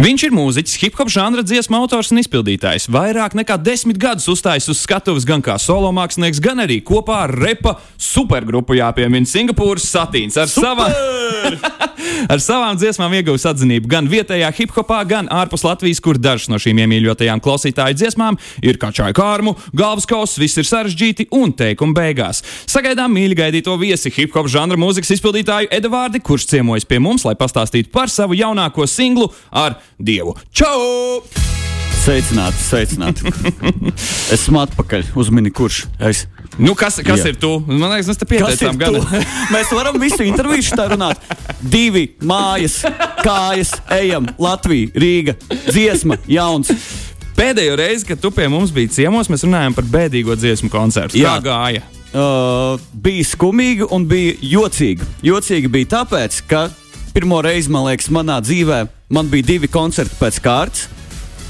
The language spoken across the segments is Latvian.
Viņš ir mūziķis, hip hop žanra dziesmu autors un izpildītājs. Vairāk nekā desmit gadus uzstājis uz skatuves gan kā solo mākslinieks, gan arī kopā ar repa supergrupu jāpiemina Singapūras satīns ar savām. Ar savām dziesmām ieguvis atzinību gan vietējā hip hopā, gan ārpus Latvijas, kur dažas no šīm iemīļotajām klausītāju dziesmām ir kā čāja kārmu, galvas kausa, viss ir sarežģīti un teikuma beigās. Sagaidām mīļi gaidīto viesi hip hop žanra mūzikas izpildītāju Edvardi, kurš ciemojas pie mums, lai pastāstītu par savu jaunāko singlu ar Dievu. Čau! Sveicināti, sveicināti. Esmu atpakaļ. Uzmini, kurš es. Nu, kas kas Jā. ir tu? Man liekas, mēs te Kas ir pieteicām gan. tu? Mēs varam visu interviju šitā runāt. Divi mājas, kājas, ejam, Latvija, Rīga, dziesma, jauns. Pēdējo reizi, kad tu pie mums biji ciemos, mēs runājām par bēdīgo dziesmu koncertu. Jā. Kā gāja? Uh, bija skumīgi un bija jocīgi. Jocīgi bija tāpēc, ka pirmo reizi, man liekas, manā dzīvē man bija divi koncerti pēc kārtas.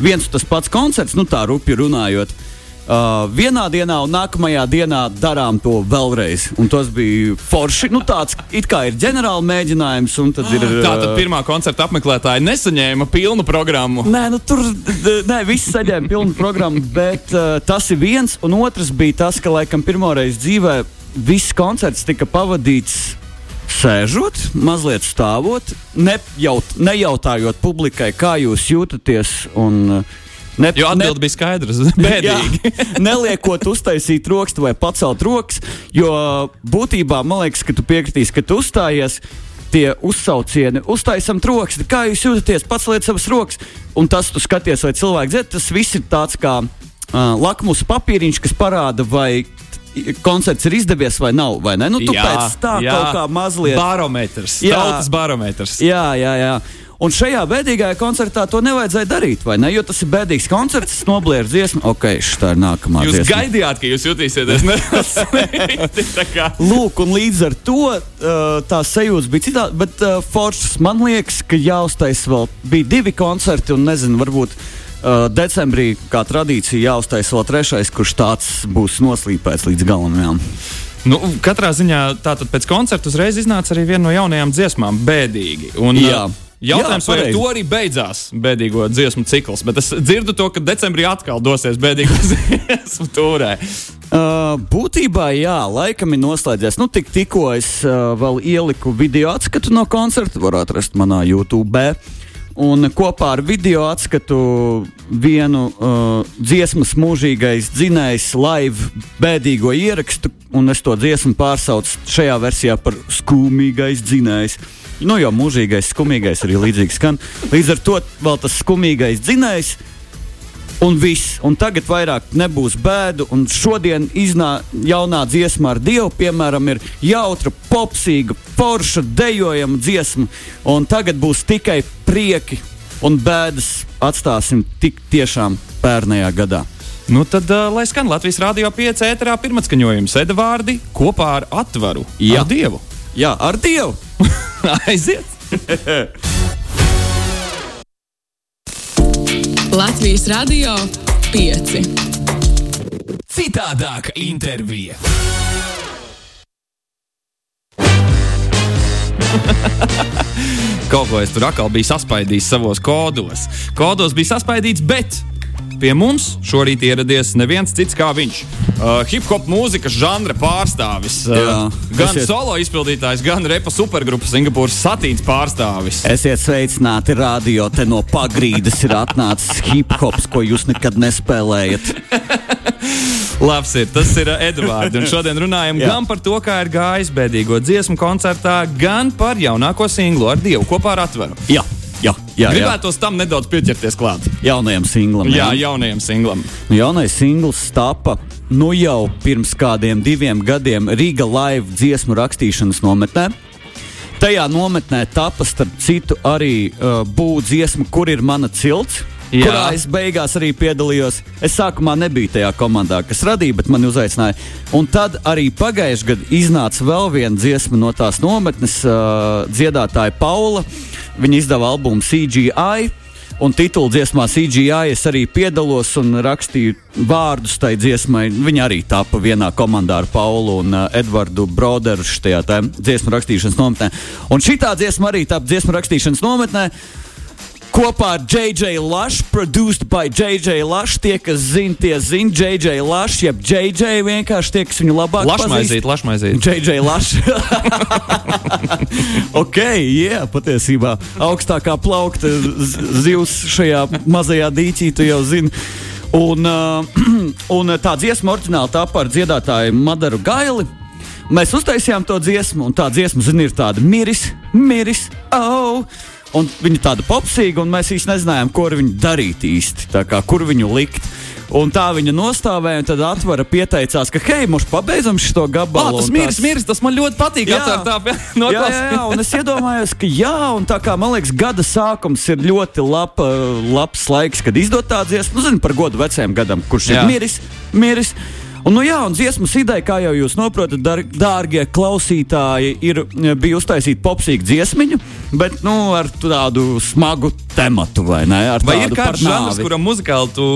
Viens tas pats koncerts, nu tā rupi runājot. Uh, vienā dienā un nākamajā dienā darām to vēlreiz. Un tas bija forši. Nu, tāds kā ir ģenerāla mēģinājums, ir. Tā tad uh, pirmā koncerta apmeklētāja nesaņēma pilnu programmu. Nē, nu, tur nē, viss saņēma pilnu programmu, bet uh, tas ir viens. Un otrs bija tas, ka laikam pirmoreiz dzīvē viss koncerts tika pavadīts. Sēžot, mazliet stāvot, nejaut, nejautājot publikai, kā jūs jūtaties. Un, ne, Jo atbildi bija skaidrs. Bēdīgi. Jā, neliekot uztaisīt rokstu vai pacelt rokas, jo būtībā man liekas, ka tu piekritīsi, ka tu uzstājies. Tie uzsaucieni, uztaisam troksni, kā jūs jūtaties, paceliet savas rokas, un tas tu skaties, vai cilvēks dzird. Tas viss ir tāds kā uh, lakmus papīriņš, kas parāda, vai koncerts ir izdevies vai nav. Vai ne? nu, tu pēc tā kaut kā mazliet. Barometrs. Jā. Tautas barometrs. Jā, jā, jā. Un šajā bēdīgajā koncertā to nevajadzēja darīt, vai ne? Jo tas ir bēdīgs koncerts, es noblēru dziesmu. Ok, šī ir nākamā Jūs dziesma. gaidījāt, ka jūs jutīsieties neslikti. tā. Lūk, un līdz ar to uh, tā sajūta bija citāda. Bet uh, Foršs man liekas, ka jāuztaisa vēl bija divi koncerti, un nezinu, varbūt decembrī, kā tradīcija, jāuztaisa vēl trešais, kurš tāds būs noslīpēts līdz galam. Jā. Nu, katrā ziņā tātad pēc koncerta uzreiz iznāca arī viena no jaunajām dziesmām - bēdīgi. Un, Jā. Jautājums, Jā, vai ar to arī beidzās bēdīgo dziesmu cikls, bet es dzirdu to, ka decembrī atkal dosies bēdīgo dziesmu turē. Uh, būtībā, jā, laikam ir noslēdzies. Nu, tik, tikko es uh, vēl ieliku video atskatu no koncerta, var atrast manā YouTube. Un kopā ar video atskatu vienu uh, dziesmas mūžīgais dzinējs, live bēdīgo ierakstu, un es to dziesmu pārsaucu šajā versijā par skumīgais dzinējs. Nu, jau mūžīgais, skumīgais arī līdzīgi skan. Līdz ar to vēl tas skumīgais dzinējs. Un viss, un tagad vairāk nebūs bēdu. Un šodien iznāk jaunā dziesma ar Dievu, piemēram, ir jautra, popsīga, forša, dejojama dziesma. Un tagad būs tikai prieki un bēdas atstāsim tik tiešām pērnajā gadā. Nu tad, uh, lai skan Latvijas Rādio 5 ēterā pirmatskaņojums Edvārdi kopā ar atvaru. Jā. Ar Dievu. Jā, ar Dievu! Aiziet! Latvijas Rādio 5. Citādāka intervija. Kaut ko es tur atkal biju saspaidījis savos kodos. Kodos bija saspaidīts, bet pie mums šorīt ieradies neviens cits kā viņš. Uh, hip hop mūzikas žanra pārstāvis. Uh, gan Esiet- solo izpildītājs, gan repa supergrupas Singapūras satīns pārstāvis. Esiet sveicināti, radio te no pagrīdes ir atnācis hip hops, ko jūs nekad nespēlējat. Labs ir, tas ir uh, Edvards. Un šodien runājam gan par to, kā ir gājis bēdīgo dziesmu koncertā, gan par jaunāko singlu ar Dievu kopā ar atveru. Jā, jā, jā. jā. Gribētos tam nedaudz pieķerties klāt. Jaunajam singlam. Jā, jaunajam singlam. Jaunais singls tapa nu jau pirms kādiem diviem gadiem Riga Live dziesmu rakstīšanas nometnē. Tajā nometnē tapa starp citu arī uh, būvniecība dziesma, kur ir mana cilts. Jā. Kurā es beigās arī piedalījos. Es sākumā nebiju tajā komandā, kas radīja, bet mani uzaicināja. Un tad arī pagājušajā gadā iznāca vēl viena dziesma no tās nometnes, uh, dziedātāja Paula. Viņa izdeva albumu CGI. Un titula dziesmā CGI es arī piedalos un rakstīju vārdus tai dziesmai. Viņa arī tapa vienā komandā ar Paulu un uh, Edvardu Broderu šajā dziesmu rakstīšanas nometnē. Un šī dziesma arī tapa dziesmu rakstīšanas nometnē. Kopā ar JJ Lush, produced by JJ Lush. Tie, kas zina, tie zina, JJ Lush, jeb JJ vienkārši tie, kas viņu labāk Lašmaizīt, lašmaizīt. JJ Lush. ok, jā, patiesībā augstākā plaukta zivs šajā mazajā dīķī, tu jau zini. Un, uh, un tā dziesma oriģināli tā par dziedātāju Madaru Gaili. Mēs uztaisījām to dziesmu, un tā dziesma, zini, ir tāda miris, miris, oh! Un viņa tāda popsīga, un mēs īsti nezinājām, ko ar viņu darīt īsti, tā kā, kur viņu likt. Un tā viņa nostāvēja, un tad atvara pieteicās, ka, hei, mums pabeidzam šo Ah, gabalu. tas un miris, tās- miris, tas man ļoti patīk. Jā. Tā, Jā, jā, jā, un es iedomājos, ka jā, un tā kā man liekas, gada sākums ir ļoti laba, labs laiks, kad izdot tādu dziesmu, nu, zinu, par godu vecajam gadam, kurš Jā. ir miris. miris. Un, nu, jā, un dziesmas ideja, kā jau jūs saprotat, dārgie klausītāji, ir, bija uztaisīt popsīgu dziesmiņu, bet nu, ar tādu smagu tematu, vai ne? Ar Vai ir kāds žanrs, kuram muzikāli tu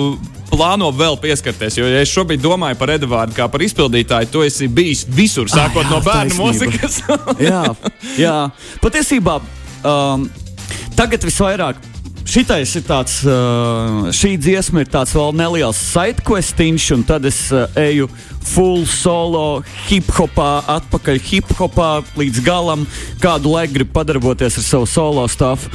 plāno vēl pieskarties? Jo, ja es šobrīd domāju par Edvardu kā par izpildītāju, tu esi bijis visur, sākot Ah, jā, no bērnu taisnība. mūzikas. jā, jā, patiesībā um, tagad visvairāk. Šitais ir tāds, šī dziesma ir tāds vēl neliels sidequestiņš, un tad es eju full solo hip hopā, atpakaļ hip hopā līdz galam. Kādu laiku gribu padarboties ar savu solo stāstu.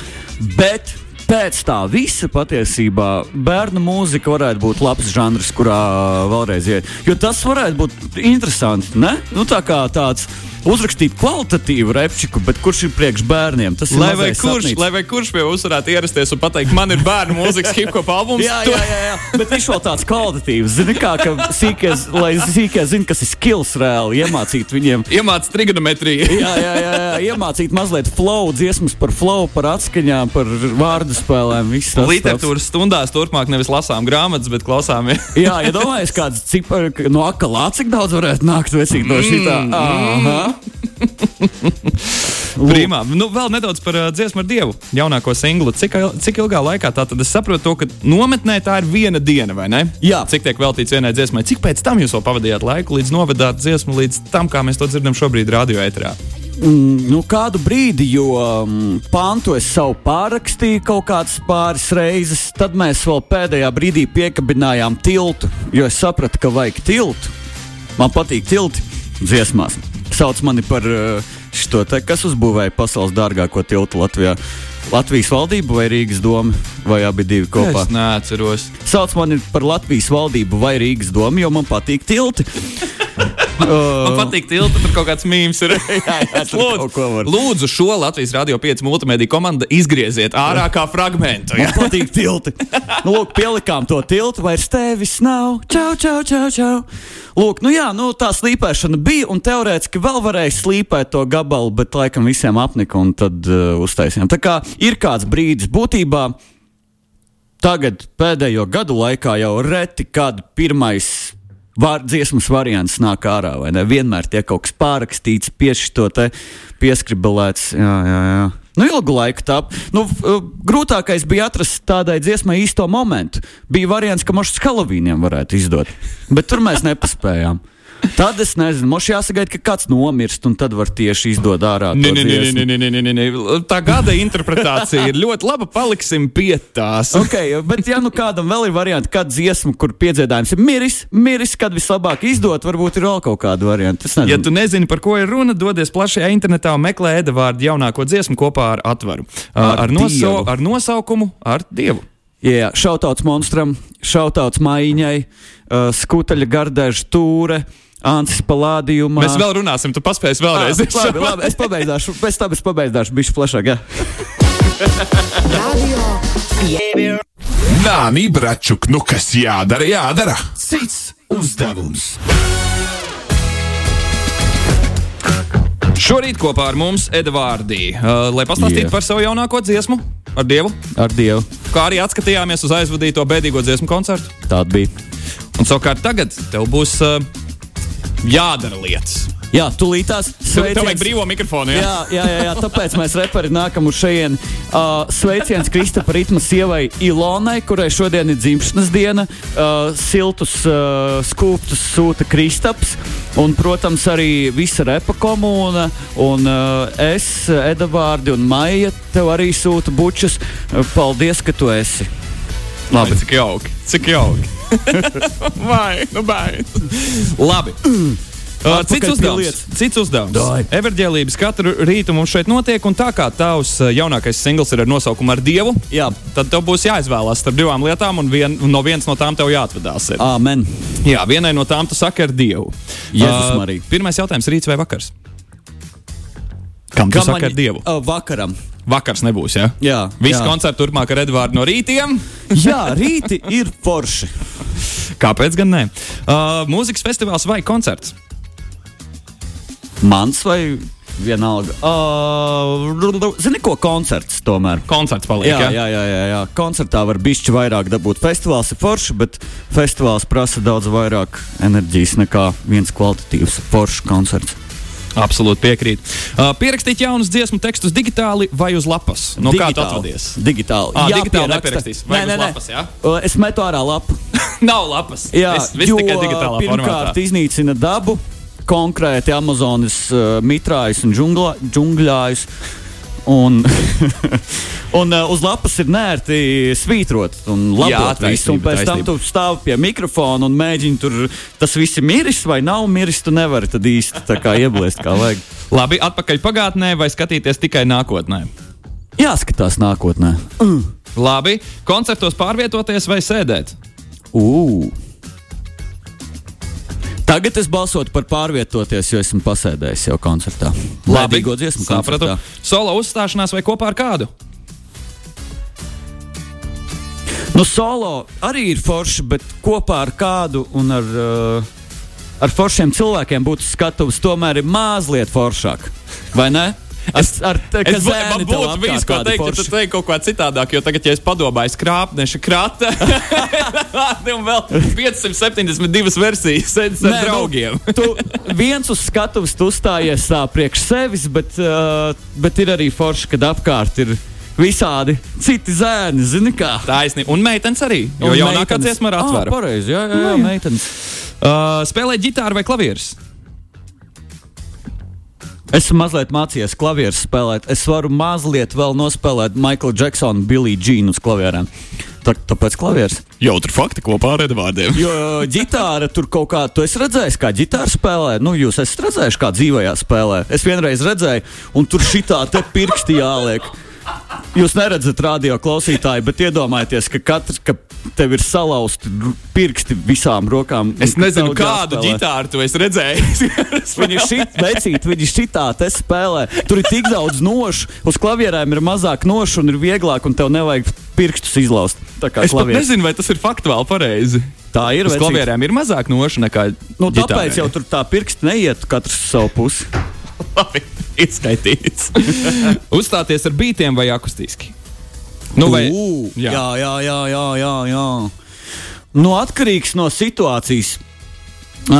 Bet pēc tā visa patiesībā bērnu mūzika varētu būt labs žanrs, kurā vēlreiz iet. Jo tas varētu būt interesanti. Ne? Nu, tā kā tāds uzrakstīt kvalitatīvu repčiku, bet kurš ir priekš bērniem? Tas ir Lai vai, mazais kurš, sapnīts. lai vai kurš pie mums varētu ierasties un pateikt, man ir bērnu mūzikas hip hop albums. Jā, jā, jā, jā. bet viņš vēl tāds kvalitatīvs. Zini, kā, ka sīkie, lai sīkie zina, kas ir skills reāli, iemācīt viņiem. Iemāc trigonometriju. Jā, jā, jā, jā, iemācīt mazliet flow, dziesmas par flow, par atskaņām, par vārdu spēlēm. Literatūras stundās turpmāk nevis lasām grāmatas, bet klausāmies. tāds. Jā, ja domājies, kāds cipars no akalā, cik daudz varētu nākt vecīt no šitā. Aha. Primā. Nu, vēl nedaudz par uh, dziesmu ar dievu. Jaunāko singlu. Cik, cik ilgā laikā tā tad es saprotu, to, ka nometnē tā ir viena diena, vai ne? Jā. Cik tiek veltīts vienai dziesmai? Cik pēc tam jūs vēl pavadījāt laiku, līdz novedāt dziesmu līdz tam, kā mēs to dzirdam šobrīd radio ēterā? Mm, nu, kādu brīdi, jo um, pantu es savu pārrakstīju kaut kādas pāris reizes, tad mēs vēl pēdējā brīdī piekabinājām tiltu, jo es sapratu, ka vajag tiltu. Man patīk tilti dziesmās. Sauc mani par uh, šo te, kas uzbūvēja pasaules dārgāko tiltu Latvijā. Latvijas valdība vai Rīgas doma, vai abi divi kopā? Es neatceros. Sauc mani par Latvijas valdību vai Rīgas domu, jo man patīk tilti. Man patīk tilta, tur kaut kāds mīmīms ir. jā, ko var. lūdzu, šo Latvijas Radio 5 multimediju komandu izgrieziet ārā kā fragmentu. Man patīk tilti. Nu, lūk, pielikām to tiltu, vairs tevis nav. Čau, čau, čau, čau. Lūk, nu jā, nu, tā slīpēšana bija, un teorētiski vēl varēja slīpēt to gabalu, bet laikam visiem apnika, un tad uh, uztaisījām. Tā kā ir kāds brīdis būtībā. Tagad, pēdējo gadu laikā, jau reti kad pirmais var, dziesmas variants nāk ārā. vai ne? Vienmēr tiek kaut kas pārrakstīts, piešķirto, pieskribelēts. Jā, jā, jā. Nu, ilgu laiku tā. Nu, uh, grūtākais bija atrast tādai dziesmai īsto momentu. Bija variants, ka mums Halovīniem varētu izdot, bet tur mēs nepaspējām. Tad es nezinu, mums jāsagaida, ka kāds nomirst, un tad var tieši izdot ārā. Nē, nē, nē, nē, nē, nē. Tā gada interpretācija ir ļoti laba. Paliksim pie tās. Okay, bet, ja nu kādam vēl ir variants, kad dziesma, kur piedziedājums ir miris, miris, kad vislabāk izdot, varbūt ir vēl kaut kāda varianta. Ja tu nezini, par ko ir runa, dodies plašajā internetā un meklē Edvardu jaunāko dziesmu kopā ar atvaru. Ar, Ar noso, ar nosaukumu Ar Dievu. Jā, šautauts monstram, šautauts maiņai, uh, skuteļa gardēža tūre, Ancis Palādījumā. Mēs vēl runāsim, tu paspēsi Ah, vēlreiz. labi, labi, es pabeigšu, pēc tam es pabeigšu, bišķi plašāk. jā. Nāni, bračuk, nu kas jādara, jādara. Cits uzdevums. Šorīt kopā ar mums Edvardī, uh, lai pastāstītu Jā. par savu jaunāko dziesmu ar Dievu. Ar Dievu. Kā arī atskatījāmies uz aizvadīto bēdīgo dziesmu koncertu. Tāda bija. Un savukārt tagad tev būs uh, jādara lietas. Jā, tūlītās Tev vajag brīvo mikrofonu. Jā? Jā, jā, jā, jā, tāpēc mēs reperi nākam uz šejienu. Uh, sveiciens Kristapa Ritma sievai Ilonai, kurai šodien ir dzimšanas diena. Uh, siltus uh, skūpstus sūta Kristaps. Un, protams, arī visa repa komūna. Un uh, es, Edvards un Maija, tev arī sūta bučus. Uh, paldies, ka tu esi. Labi, cik jauki. Cik jauki. Vai, nu baigi. Labi. Uh, cits uzdevums. Cits uzdevums. Everģēlības katru rītu mums šeit notiek, un tā kā tavs uh, jaunākais singls ir ar nosaukumu Ar Dievu, Jā, tad tev būs jāizvēlās starp divām lietām, un vien, no vienas no tām tev jāatvadās. Ir. amen. Jā, vienai no tām tu saki ar Dievu. Jēzus Marija. pirmais jautājums - rīts vai vakars? Kam tu Kam saki man- ar Dievu? Uh, vakaram. Vakars nebūs, jā? Jā, Visi jā. koncerti turpmāk ar Edvardu no rītiem. Jā, rīti ir forši. Kāpēc gan ne? Uh, mūzikas festivāls vai koncerts? Mans vai vienalga? Uh, zini, ko koncerts tomēr? Koncerts paliek. Jā, jā, jā, jā, jā. Koncertā var bišķi vairāk dabūt. Festivāls ir foršs, bet festivāls prasa daudz vairāk enerģijas nekā viens kvalitatīvs foršs koncerts. Absolūti piekrīt. Uh, pierakstīt jaunus dziesmu tekstus digitāli vai uz lapas? No kā tu atvadies? Digitāli. Ā, Jā, digitāli pieraksta. nepierakstīsi. Nē, nē, lapas, jā? Uh, Es metu ārā lapu. Nav lapas. Jā, es, viss tikai digitālā pirmkārt formātā. iznīcina dabu, konkrēti Amazonas uh, mitrājus un džungļājus. Un, un uh, uz lapas ir nērti svītrot un Jā, labot visu. Un taisnība, pēc tam taisnība. tu stāvi pie mikrofona un mēģini tur, tas viss ir miris vai nav miris. Tu nevari tad īsti tā kā ieblēst kā vajag. Labi, atpakaļ pagātnē vai skatīties tikai nākotnē? Jāskatās nākotnē. Labi, koncertos pārvietoties vai sēdēt? Ugh. Tagad es balsotu par pārvietoties, jo esmu pasēdējis jau koncertā. Labi, dziesmu sapratu. koncertā. Solo uzstāšanās vai kopā ar kādu? Nu, solo arī ir forši, bet kopā ar kādu un ar, uh, ar foršiem cilvēkiem būtu skatuves tomēr ir mazliet foršāk. Vai ne? Es, ar, Es man būtu bijis ko teikt, ja tu forši. teiksi kaut ko citādāk, jo tagad, ja es padomāju, skrāpneša krata, un vēl 572 versijas sēdes ar Nē, draugiem. Nu, tu viens uz skatuves tu uzstājies tā priekš sevis, bet, uh, bet ir arī forši, kad apkārt ir visādi citi zēni. Zini, kā? Taisnība. Un meitenes arī. Jo Un jaunākā dziesma ir Ah, atvērta. pareizi, jā, jā, jā, meitenes. Uh, spēlēt ģitāru vai klavierus? Esmu mazliet mācījies klavierus spēlēt. Es varu mazliet vēl nospēlēt Michael Jacksonu, Billy Jeanu uz klavierēm. Tā, tāpēc klavieris. Jautri fakti kopā ar Edvardiem. Jo ģitāra tur kaut kā, tu esi redzējis, kā ģitāra spēlē. Nu, jūs esat redzējuši, kā dzīvajā spēlē. Es vienreiz redzēju, un tur šitā te pirksti jāliek. Jūs neredzat radio klausītāju, bet iedomājieties, ka katrs, ka tev ir salauzti pirksti visām rokām. Es nezinu, kādu ģitāru tu esi redzējis. Viņi šit, vecīt, viņi šitā te spēlē. Tur ir tik daudz nošu, uz klavierēm ir mazāk nošu un ir vieglāk, un tev nevajag pirkstus izlaust. Es nezinu, vai tas ir faktuāli pareizi. Tā ir. Uz vecīt. klavierēm ir mazāk nošu nekā. Nu, ģitārai. tāpēc jau tur tā pirksti neiet katrs savu pusi. Labi, ieskaitīts. Uzstāties ar beigtiem vai akustiski? Nu, vai, Ū, jā. jā, jā, jā, jā, jā, jā. Nu, atkarīgs no situācijas. Uh,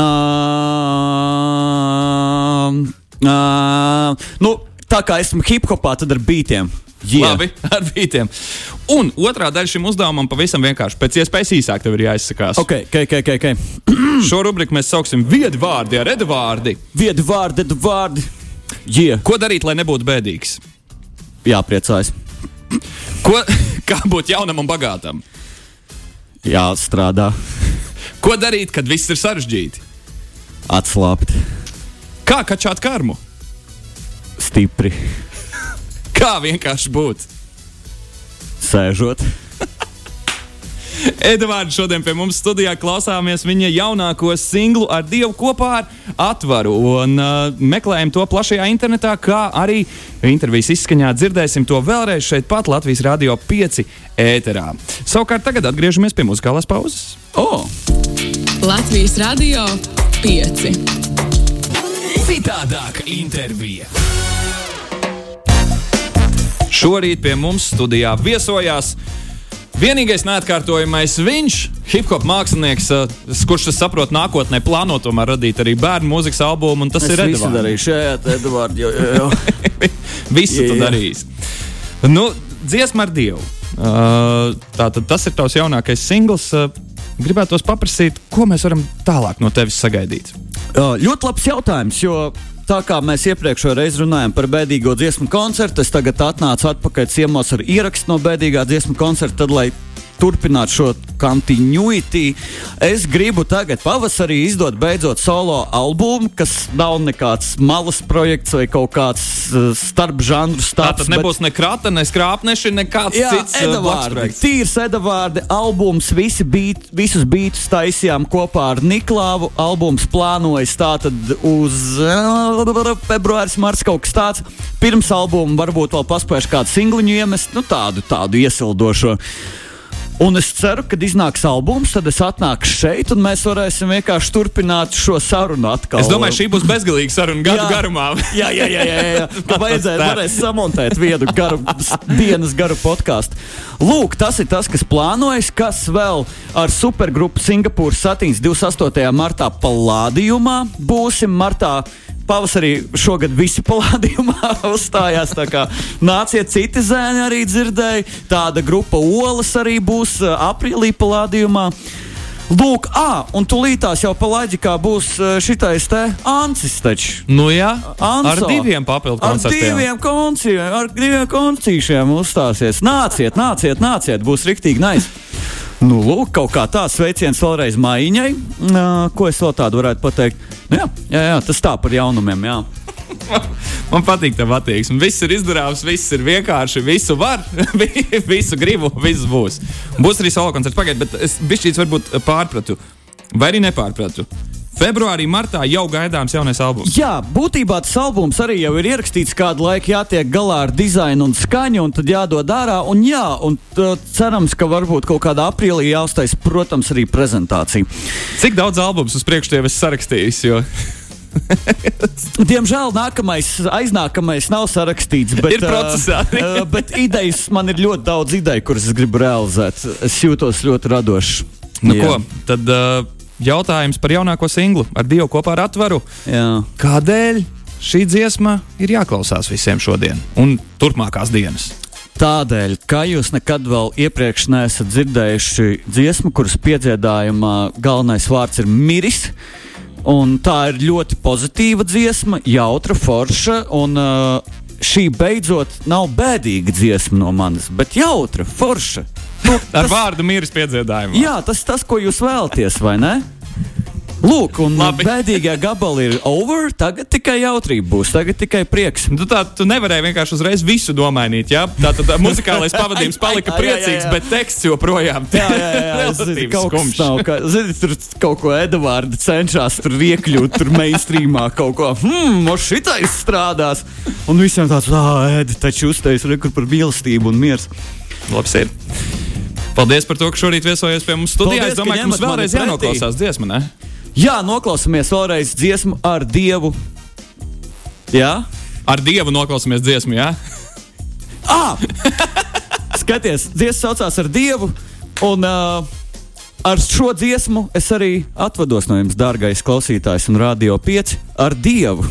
uh, nu, tā kā esmu hip hopā, tad ar beigtiem. Yeah. Labi, ar beigtiem. Un otrā daļa šim uzdevumam pavisam vienkārši. Pēc iespējas īsāk tev ir jāizsakās. Ok, ok, ok. ok, okay. Šo rubriku mēs sauksim viedu vārdi ar edvārdi. Viedu vārdi, viedu vārdi. Yeah. Ko darīt, lai nebūtu bēdīgs? Jāpriecājas. Ko, kā būt jaunam un bagātam? Jāstrādā. Ko darīt, kad viss ir sarežģīti? Atslābt. Kā kačāt karmu? Stipri. Kā vienkārši būt? Sēžot. Edvards šodien pie mums studijā klausāmies viņa jaunāko singlu ar Dievu kopā ar Atvaru. Un, uh, meklējam to plašajā internetā, kā arī intervijas izskaņā dzirdēsim to vēlreiz šeit, pat Latvijas Rādio 5 ēterā. Savukārt tagad atgriežamies pie muzikālās pauzes. Oh. Latvijas Radio 5. Citādāka intervija. Šorīt pie mums studijā viesojās Vienīgais neatkārtojamais viņš, hip hop mākslinieks, uh, kurš, es saprotu, nākotnē plāno tomēr radīt arī bērnu mūzikas albumu, un tas Es ir Edvards. darīju šajā, Edvards. Jo, jo, jo. Visu Jā, tu jā. darīsi. Nu, dziesma ar Dievu. Uh, tātad tas ir tavs jaunākais singls. Uh, gribētu paprasīt, ko mēs varam tālāk no tevis sagaidīt. Jā, ļoti labs jautājums, jo tā kā mēs iepriekšējā reizē runājām par bēdīgo dziesmu koncertu, es tagad atnācu atpakaļ ciemos ar ierakstu no bēdīgā dziesmu koncerta, tad, lai turpinātu šo continuity, es gribu tagad pavasarī izdot beidzot solo albumu, kas nav nekāds malas projekts vai kaut kāds uh, starpžanru Tā stāsts. tad nebūs ne krāta, ne skrāpneši, nekāds Jā, cits uh, Edvards. blakusprojekts. Tīrs Edvards albums, visi beat, visus beatus taisījām kopā ar Niklāvu. Albums plānojas tātad uz uh, februāris, mārts kaut kas tāds. Pirms albuma varbūt vēl paspējuši kādu singliņu iemest, nu tādu, tādu iesildošo. Un es ceru, ka iznāks albums, tad es atnākšu šeit, un mēs varēsim vienkārši turpināt šo sarunu atkal. Es domāju, šī būs bezgalīga saruna gadu Jā. garumā. Jā, jā, jā, jā, jā. Tā vajadzēja varēs samontēt vienu garu, dienas garu podkāstu. Lūk, tas ir tas, kas plānojas, kas vēl ar supergrupu Singapūras satīns 28. martā palādījumā. Būsim martā. Pavasarī šogad visi palādījumā uzstājās. Nāciet, citi zēni arī dzirdēja. Tāda grupa Olas arī būs ā, aprīlī palādījumā. Lūk, ah, un tūlītās jau palaidikā būs ā, šitais te Ancis taču. Nu jā, Anso. ar diviem papildu Ar koncertiem. diviem koncertiem, ar diviem koncertiem uzstāsies. Nāciet, nāciet, nāciet, būs rīktīgi nais. Nu, lūk, kaut kā tāds sveiciens vēlreiz mājiņai. Nā, ko es vēl tādu varētu pateikt? Nu, jā, jā, jā, tas tā par jaunumiem. Jā. Man patīk tā attieksme. Viss ir izdarāms, viss ir vienkārši. Visu var, visu gribu, viss būs. Būs arī solo koncerts pagaidiet, bet es bišķīts varbūt pārpratu. Vai arī nepārpratu. Februārī, martā jau gaidāms jaunais albums. jā, būtībā tas albums arī jau ir ierakstīts kādu laiku, jātiek galā ar dizainu un skaņu, un tad jādod ārā. Un, jā, un cerams, ka varbūt kaut kādā aprīlī jāuztais, protams, arī prezentācija. Cik daudz albumus uz priekšu tev esi sarakstījis? Jo... Diemžēl nākamais, aiznākamais nav sarakstīts. Bet, Ir procesā. uh, bet idejas man ir ļoti daudz ideju, kuras es gribu realizēt. Es jūtos ļoti radošs. Nu, Jā. ko, tad uh, jautājums par jaunāko singlu ar Dievu kopā ar atvaru. Jā. Kādēļ šī dziesma ir jāklausās visiem šodien un turpmākās dienas? Tādēļ, ka jūs nekad vēl iepriekš neesat dzirdējuši dziesmu, kuras piedziedājumā galvenais vārds ir miris. Un tā ir ļoti pozitīva dziesma, jautra, forša. Un, uh, šī beidzot nav bēdīga dziesma no manis, bet jautra, forša. Nu, Ar vārdu mīras piedziedājumu. Jā, tas ir tas, ko jūs vēlaties, vai ne? Lūk, un Labi. bēdīgā gabala ir over. Tagad tikai jautrība būs, tagad tikai prieks. Tu, tā, tu nevarēji vienkārši uzreiz visu nomainīt. Ja? Tā tad muzikālais pavadījums palika priecīgs, bet teksts joprojām kas skumjš. zini, tur kaut ko Edvards cenšas tur iekļūt, tur mainstreamā kaut ko. Hmm, man šitais strādās. Un visiem tāds, ah, Edi, taču uztais rekur par mīlestību un mieru. Labs ir. Paldies par to, ka šorīt viesojies pie mums studijā. Paldies, es domāju, ka mums vēlreiz jānoklausās dziesma. Ne? Jā, noklausāmies vēlreiz dziesmu ar Dievu. Jā? Ar Dievu noklausāmies dziesmu. Ja? Ah! Skaties, dziesma saucās ar Dievu. Un uh, ar šo dziesmu es arī atvados no jums, dārgais klausītājs, un radio 5 ar Dievu.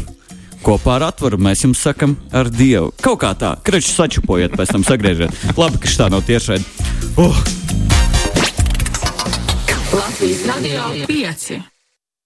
Kopā ar atvaru mēs jums sakam, ar Dievu. Kaut kā tā, krečs sačupojiet, pēc tam sagriežiet. Labi, ka šī nav tiešai. Uh. Latvijas radio 5.